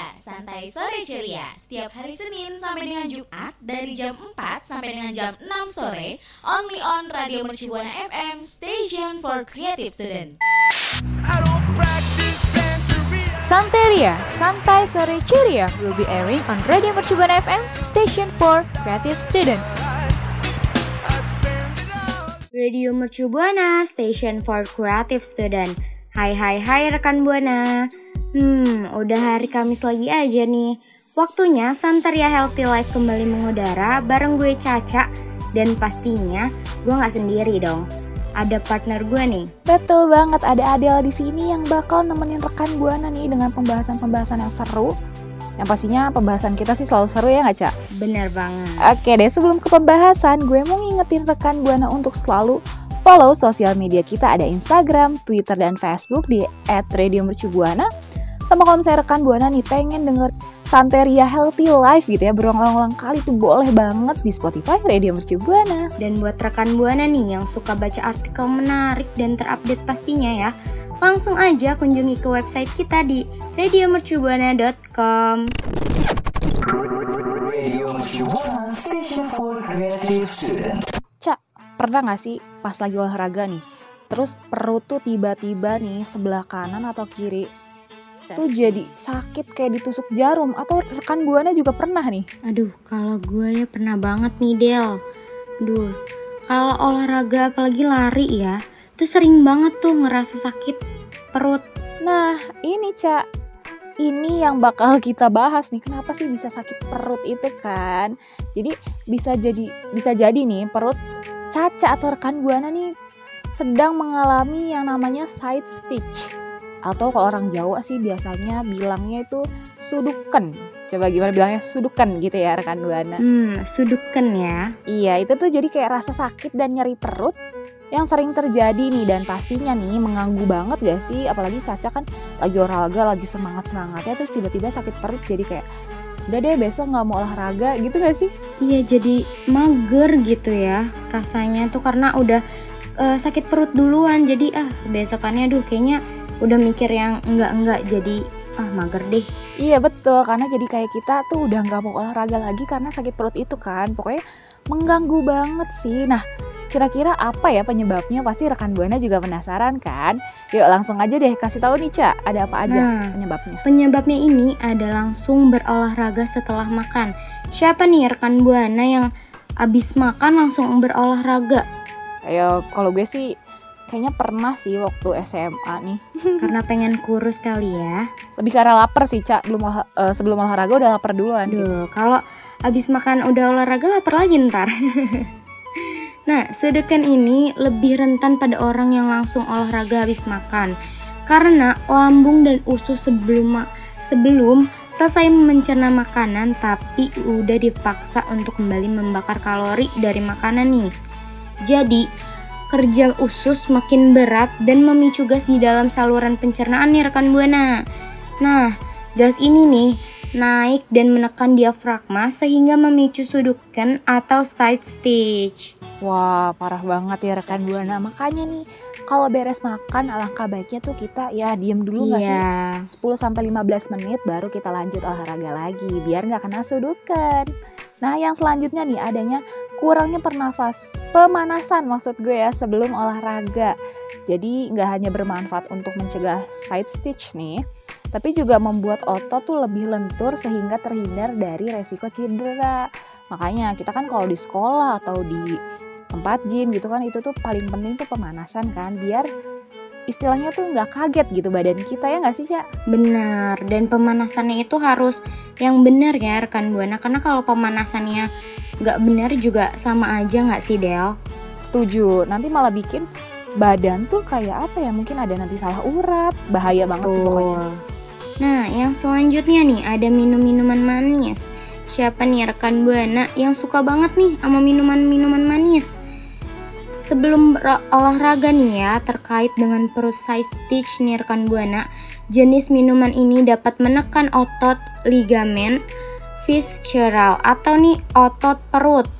Ceria, santai sore ceria. Setiap hari Senin sampai dengan Jumat dari jam 4 sampai dengan jam 6 sore, only on Radio Mercubuana FM, station for creative student. Santeria, santai sore ceria will be airing on Radio Mercubuana FM, station for creative student. Radio Mercu Buana, station for creative student. Hai hai hai rekan Buana. Hmm, udah hari Kamis lagi aja nih. Waktunya Santeria Healthy Life kembali mengudara bareng gue Caca dan pastinya gue nggak sendiri dong. Ada partner gue nih. Betul banget, ada Adela di sini yang bakal nemenin rekan Buana nih dengan pembahasan-pembahasan yang seru. Yang pastinya pembahasan kita sih selalu seru ya nggak, Cak? Bener banget. Oke deh, sebelum ke pembahasan, gue mau ngingetin rekan Buana untuk selalu follow sosial media kita ada Instagram, Twitter, dan Facebook di @radiomercubuana sama kalau misalnya rekan Buana nih pengen denger Santeria Healthy Life gitu ya berulang-ulang kali tuh boleh banget di Spotify Radio Mercu Buana. Dan buat rekan Buana nih yang suka baca artikel menarik dan terupdate pastinya ya, langsung aja kunjungi ke website kita di radiomercubuana.com. Cak, pernah gak sih pas lagi olahraga nih, terus perut tuh tiba-tiba nih sebelah kanan atau kiri tuh jadi sakit kayak ditusuk jarum atau rekan buana juga pernah nih? Aduh, kalau gue ya pernah banget nih Del. Duh, kalau olahraga apalagi lari ya, tuh sering banget tuh ngerasa sakit perut. nah ini cak. Ini yang bakal kita bahas nih kenapa sih bisa sakit perut itu kan? Jadi bisa jadi bisa jadi nih perut caca atau rekan buana nih sedang mengalami yang namanya side stitch atau kalau orang Jawa sih biasanya bilangnya itu suduken coba gimana bilangnya suduken gitu ya rekan buana Hmm, suduken ya. Iya, itu tuh jadi kayak rasa sakit dan nyeri perut yang sering terjadi nih dan pastinya nih mengganggu banget gak sih apalagi Caca kan lagi olahraga lagi semangat semangatnya terus tiba-tiba sakit perut jadi kayak udah deh besok nggak mau olahraga gitu gak sih? Iya, jadi mager gitu ya rasanya tuh karena udah eh, sakit perut duluan. Jadi ah, besokannya aduh kayaknya udah mikir yang enggak-enggak jadi ah mager deh. Iya betul karena jadi kayak kita tuh udah nggak mau olahraga lagi karena sakit perut itu kan pokoknya mengganggu banget sih. Nah kira-kira apa ya penyebabnya pasti rekan buana juga penasaran kan? Yuk langsung aja deh kasih tahu nih Ca ada apa aja Nah. penyebabnya? Penyebabnya ini ada langsung berolahraga setelah makan. Siapa nih rekan Buana yang abis makan langsung berolahraga? Ayo, kalau gue sih kayaknya pernah sih waktu SMA nih. Karena pengen kurus kali ya. Lebih karena lapar sih, Cak. Belum eh, sebelum olahraga udah lapar duluan gitu. Aduh, kalau abis makan udah olahraga lapar lagi ntar. nah, sedekan ini lebih rentan pada orang yang langsung olahraga habis makan. Karena lambung dan usus sebelum sebelum selesai mencerna makanan tapi udah dipaksa untuk kembali membakar kalori dari makanan nih. Jadi, kerja usus makin berat dan memicu gas di dalam saluran pencernaan nih rekan Buana. Nah, gas ini nih naik dan menekan diafragma sehingga memicu sudukan atau side stitch. Wah, parah banget ya rekan Buana. Makanya nih, kalau beres makan alangkah baiknya tuh kita ya diem dulu nggak sih? Iya. 10 sampai 15 menit baru kita lanjut olahraga lagi biar nggak kena sudukan. Nah, yang selanjutnya nih adanya kurangnya pernafas pemanasan maksud gue ya sebelum olahraga. Jadi nggak hanya bermanfaat untuk mencegah side stitch nih, tapi juga membuat otot tuh lebih lentur sehingga terhindar dari resiko cedera. Makanya kita kan kalau di sekolah atau di tempat gym gitu kan itu tuh paling penting tuh pemanasan kan biar istilahnya tuh nggak kaget gitu badan kita ya nggak sih Cak? Benar, dan pemanasannya itu harus yang benar ya rekan Buana karena kalau pemanasannya nggak benar juga sama aja nggak sih Del? Setuju. Nanti malah bikin badan tuh kayak apa ya? Mungkin ada nanti salah urat. Bahaya banget sih pokoknya. Nah, yang selanjutnya nih ada minum-minuman manis. Siapa nih rekan Buana yang suka banget nih sama minuman-minuman manis? Sebelum olahraga nih ya, terkait dengan perut side stitch nih rekan Buana, jenis minuman ini dapat menekan otot ligamen visceral atau nih otot perut.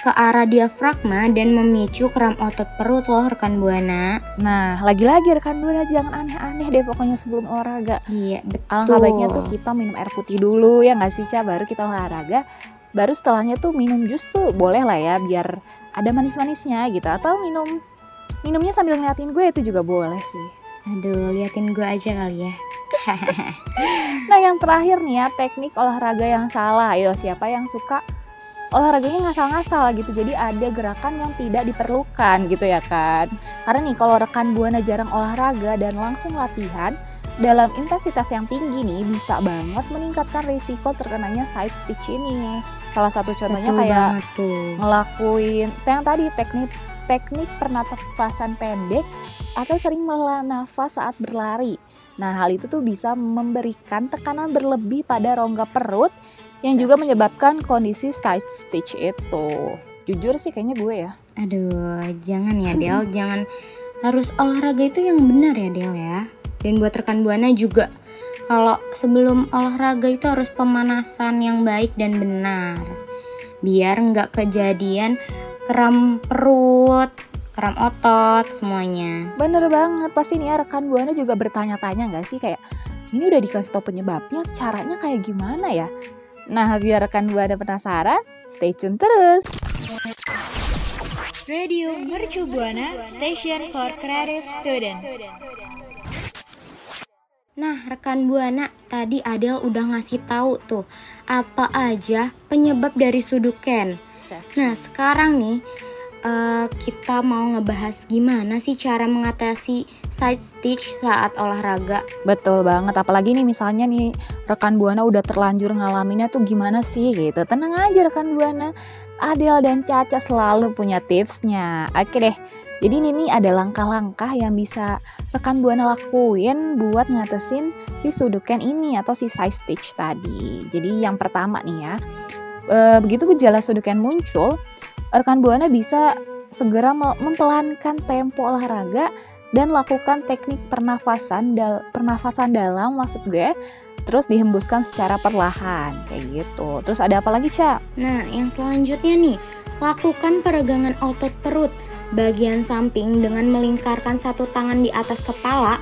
ke arah diafragma dan memicu kram otot perut loh rekan buana. Nah, lagi-lagi rekan buana jangan aneh-aneh deh pokoknya sebelum olahraga. Iya betul. Alangkah baiknya tuh kita minum air putih dulu ya nggak sih Ca baru kita olahraga. Baru setelahnya tuh minum jus tuh boleh lah ya biar ada manis-manisnya gitu atau minum minumnya sambil ngeliatin gue itu juga boleh sih. Aduh, liatin gue aja kali ya. Nah yang terakhir nih ya teknik olahraga yang salah. Ayo siapa yang suka olahraganya ngasal-ngasal gitu. Jadi ada gerakan yang tidak diperlukan gitu ya kan. Karena nih kalau rekan buana jarang olahraga dan langsung latihan dalam intensitas yang tinggi nih bisa banget meningkatkan risiko terkenanya side stitch ini. Salah satu contohnya Betul kayak ngelakuin yang tadi teknik teknik pernafasan pendek atau sering menghela nafas saat berlari. Nah, hal itu tuh bisa memberikan tekanan berlebih pada rongga perut yang juga menyebabkan kondisi side stitch itu. Jujur sih kayaknya gue ya. Aduh, jangan ya Del, jangan harus olahraga itu yang benar ya Del ya. Dan buat rekan buana juga kalau sebelum olahraga itu harus pemanasan yang baik dan benar. Biar nggak kejadian kram perut, kram otot semuanya. Bener banget, pasti nih ya rekan buana juga bertanya-tanya nggak sih kayak ini udah dikasih tau penyebabnya, caranya kayak gimana ya? Nah, biar rekan buana penasaran, stay tune terus. Radio Mercu Buana Station for Creative Student. Nah, rekan Buana, tadi Adel udah ngasih tahu tuh apa aja penyebab dari suduken. Nah, sekarang nih eh, kita mau ngebahas gimana sih cara mengatasi side stitch saat olahraga. Betul banget, apalagi nih misalnya nih rekan Buana udah terlanjur ngalaminnya tuh gimana sih gitu. Tenang aja rekan Buana, Adel dan Caca selalu punya tipsnya. Oke deh, jadi ini nih ada langkah-langkah yang bisa rekan Buana lakuin buat ngatesin si suduken ini atau si side stitch tadi. Jadi yang pertama nih ya, e, begitu gejala suduken muncul, rekan Buana bisa segera me- mempelankan tempo olahraga dan lakukan teknik pernafasan dal pernafasan dalam maksud gue terus dihembuskan secara perlahan kayak gitu terus ada apa lagi Ca? Nah, yang selanjutnya nih, lakukan peregangan otot perut bagian samping dengan melingkarkan satu tangan di atas kepala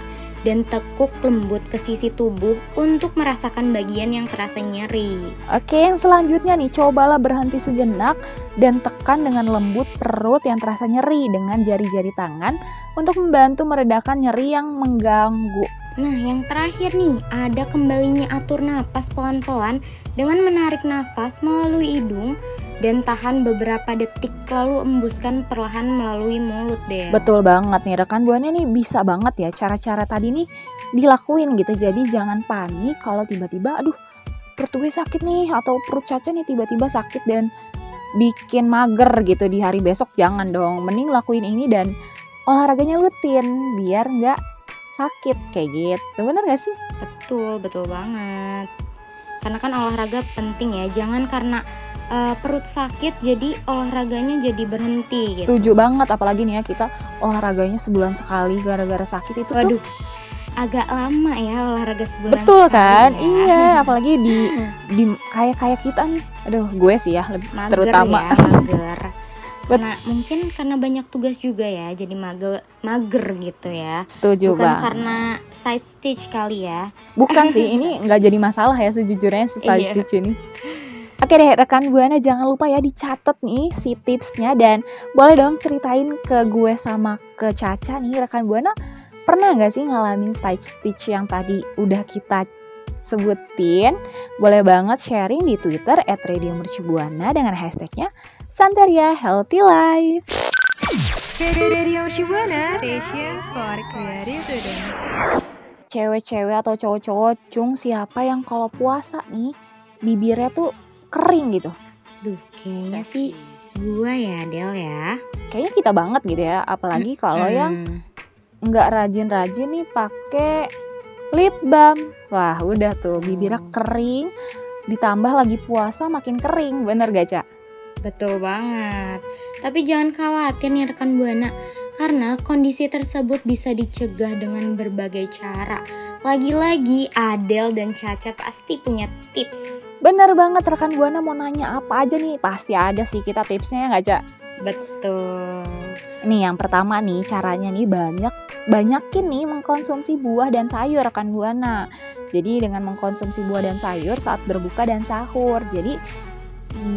dan tekuk lembut ke sisi tubuh untuk merasakan bagian yang terasa nyeri. Oke yang selanjutnya nih cobalah berhenti sejenak dan tekan dengan lembut perut yang terasa nyeri dengan jari-jari tangan untuk membantu meredakan nyeri yang mengganggu Nah, yang terakhir nih, ada kembalinya atur napas pelan-pelan dengan menarik nafas melalui hidung dan tahan beberapa detik lalu embuskan perlahan melalui mulut deh. Betul banget nih rekan buana nih bisa banget ya cara-cara tadi nih dilakuin gitu. Jadi jangan panik kalau tiba-tiba aduh perut gue sakit nih atau perut Caca nih tiba-tiba sakit dan bikin mager gitu di hari besok jangan dong. Mending lakuin ini dan olahraganya rutin biar nggak sakit kayak gitu. Bener gak sih? Betul, betul banget. Karena kan olahraga penting ya, jangan karena eh, perut sakit jadi olahraganya jadi berhenti gitu. Setuju banget apalagi nih ya kita olahraganya sebulan sekali gara-gara sakit itu tuh Waduh, agak lama ya olahraga sebulan betul kan? ya. Iya, apalagi di di kayak kayak kita nih. Aduh, gue sih ya lebih mager terutama. ya, mager. Karena mungkin karena banyak tugas juga ya, jadi mager mager gitu ya. Setuju Bukan banget. karena side stitch kali ya. Bukan sih, ini nggak jadi masalah ya sejujurnya si side Iya. stitch ini. Oke deh rekan Buana jangan lupa ya dicatat nih si tipsnya dan boleh dong ceritain ke gue sama ke Caca nih rekan Buana pernah nggak sih ngalamin side stitch yang tadi udah kita sebutin boleh banget sharing di Twitter @radiomercubuana dengan hashtagnya Santeria Healthy Life. Radio Shibuana Station for Creative Student. Cewek-cewek atau cowok-cowok cung siapa yang kalau puasa nih bibirnya tuh kering gitu. Duh, kayaknya sih gua ya, Del ya. Kayaknya kita banget gitu ya, apalagi kalau yang Hmm. nggak rajin-rajin nih pakai lip balm. Wah, udah tuh bibirnya Oh. kering, ditambah lagi puasa makin kering, bener gak, Cak? Betul banget. Tapi jangan khawatir nih rekan Buana, karena kondisi tersebut bisa dicegah dengan berbagai cara. Lagi-lagi Adel dan Caca pasti punya tips. Bener banget rekan Buana mau nanya apa aja nih pasti ada sih kita tipsnya ya nggak Cak? Betul. Nih yang pertama nih caranya nih banyak banyakin nih mengkonsumsi buah dan sayur rekan Buana. Jadi dengan mengkonsumsi buah dan sayur saat berbuka dan sahur. Jadi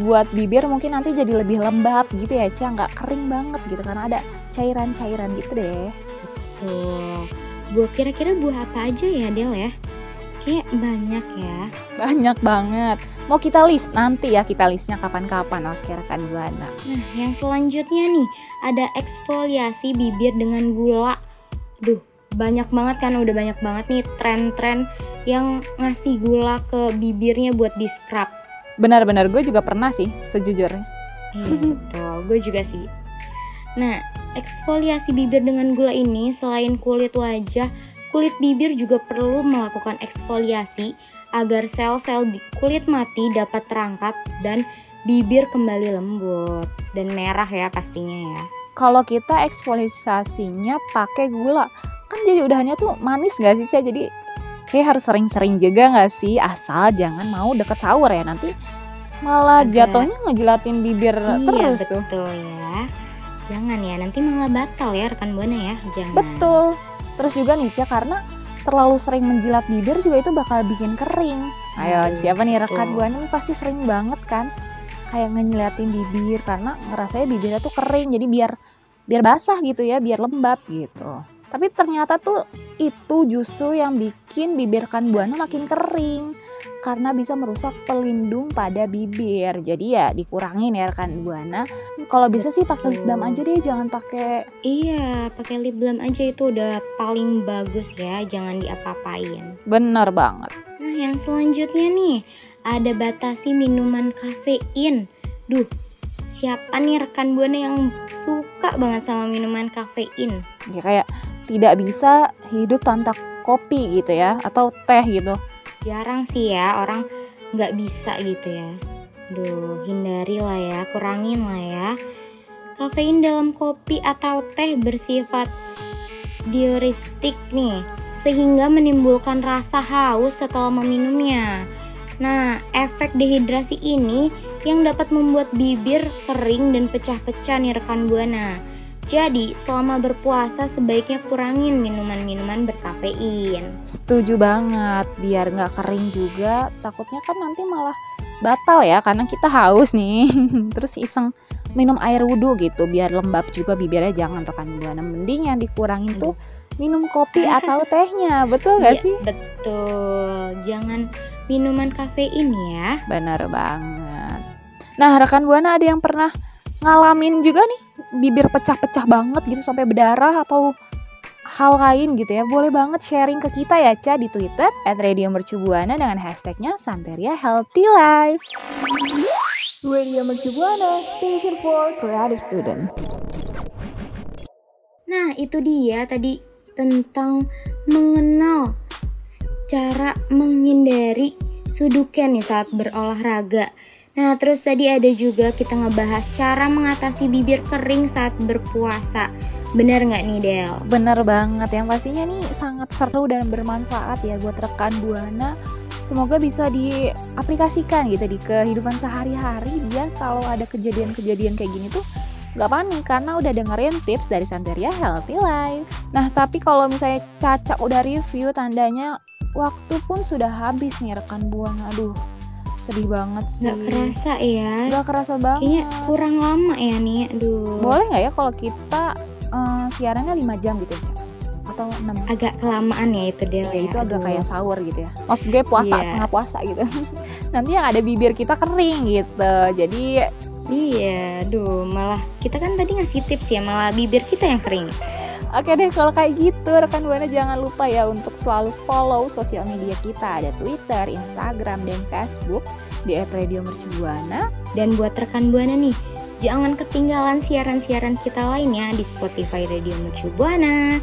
buat bibir mungkin nanti jadi lebih lembab gitu ya Cia nggak kering banget gitu karena ada cairan-cairan gitu deh Tuh. Buah kira-kira buah apa aja ya Del ya? Kayak banyak ya. banyak banget mau kita list nanti ya kita listnya kapan-kapan oke rekan buana Nah, yang selanjutnya nih ada eksfoliasi bibir dengan gula. Duh, banyak banget kan udah banyak banget nih tren-tren yang ngasih gula ke bibirnya buat di scrub. benar-benar gue juga pernah sih sejujurnya Iya betul, gue juga sih. Nah, eksfoliasi bibir dengan gula ini selain kulit wajah, kulit bibir juga perlu melakukan eksfoliasi agar sel-sel di kulit mati dapat terangkat dan bibir kembali lembut dan merah ya pastinya ya. kalau kita eksfoliasinya pakai gula kan jadi udahannya tuh manis gak sih Cia? jadi kayak harus sering-sering juga gak sih asal jangan mau deket sahur ya nanti malah Agak- jatuhnya ngejelatin bibir terus iya tuh betul ya. Jangan ya, nanti malah batal ya rekan buana ya. Jangan. betul terus juga nih Cia karena terlalu sering menjilat bibir juga itu bakal bikin kering. Ayo Aduh, siapa nih rekan buana nih? Pasti sering banget kan kayak ngeliatin bibir karena ngerasanya bibirnya tuh kering jadi biar biar basah gitu ya biar lembab gitu. Tapi ternyata tuh itu justru yang bikin bibir kan buana makin kering karena bisa merusak pelindung pada bibir jadi ya dikurangin ya rekan buana kalau bisa sih pakai lip balm aja deh jangan pakai Iya, pakai lip balm aja itu udah paling bagus ya. Jangan diapa-apain. bener banget Nah, yang selanjutnya nih, ada batasi minuman kafein. Duh, siapa nih rekan buana yang suka banget sama minuman kafein? ya kayak tidak bisa hidup tanpa kopi gitu ya atau teh gitu Jarang sih ya orang nggak bisa gitu ya. Duh, hindari lah ya, kurangin lah ya. Kafein dalam kopi atau teh bersifat diuretik nih, sehingga menimbulkan rasa haus setelah meminumnya. Nah, efek dehidrasi ini yang dapat membuat bibir kering dan pecah-pecah nih rekan buana. Jadi, selama berpuasa sebaiknya kurangin minuman-minuman berkafein. setuju banget biar nggak kering juga. Takutnya kan nanti malah batal ya karena kita haus nih. Terus iseng minum air wudhu gitu biar lembab juga bibirnya. Jangan rekan buana. Mending yang dikurangin tuh minum kopi atau tehnya. Betul nggak Iya, sih? Betul. Jangan minuman kafein ya. benar banget. Nah rekan buana ada yang pernah ngalamin juga nih bibir pecah-pecah banget gitu sampai berdarah atau hal lain gitu ya boleh banget sharing ke kita ya Ca di Twitter at Radio Mercubuana dengan hashtagnya Santeria Healthy Life Radio Mercubuana, station for creative student. Nah, itu dia tadi tentang mengenal cara menghindari suduken nih saat berolahraga. Nah, terus tadi ada juga kita ngebahas cara mengatasi bibir kering saat berpuasa. Bener nggak nih, Del? Bener banget yang pastinya nih sangat seru dan bermanfaat ya buat rekan Buana Semoga bisa diaplikasikan gitu di kehidupan sehari-hari biar kalau ada kejadian-kejadian kayak gini tuh nggak panik karena udah dengerin tips dari Santeria Healthy Life. Nah tapi kalau misalnya Caca udah review tandanya waktu pun sudah habis nih rekan buana. Aduh sedih banget sih. Nggak kerasa ya? Nggak kerasa banget. Kayaknya kurang lama ya nih, aduh. Boleh nggak ya kalau kita eh, siarannya 5 jam gitu Ca? Atau 6 Agak kelamaan ya itu, Del. Iya ya? itu agak Aduh. kayak sahur gitu ya. Maksud gue puasa Iya. setengah puasa gitu. Nanti yang ada bibir kita kering gitu. Jadi Iya, aduh, malah kita kan tadi ngasih tips ya, malah bibir kita yang kering. Oke deh kalau kayak gitu rekan buana jangan lupa ya untuk selalu follow sosial media kita ada Twitter, Instagram dan Facebook di @radiomercubuana. Dan buat rekan Buana nih, jangan ketinggalan siaran-siaran kita lainnya di Spotify Radio Mercu Buana.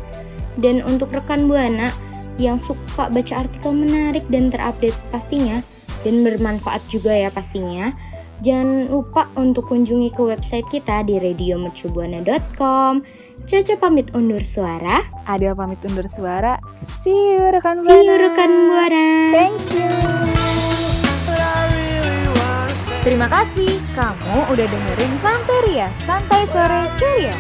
Dan untuk rekan Buana yang suka baca artikel menarik dan terupdate pastinya dan bermanfaat juga ya pastinya. Jangan lupa untuk kunjungi ke website kita di radiomercubuana.com. Caca pamit undur suara. Adel pamit undur suara. See you rekan See buana. you rekan Buana. Thank you. Terima kasih kamu udah dengerin Santeria, Santai Sore Ceria.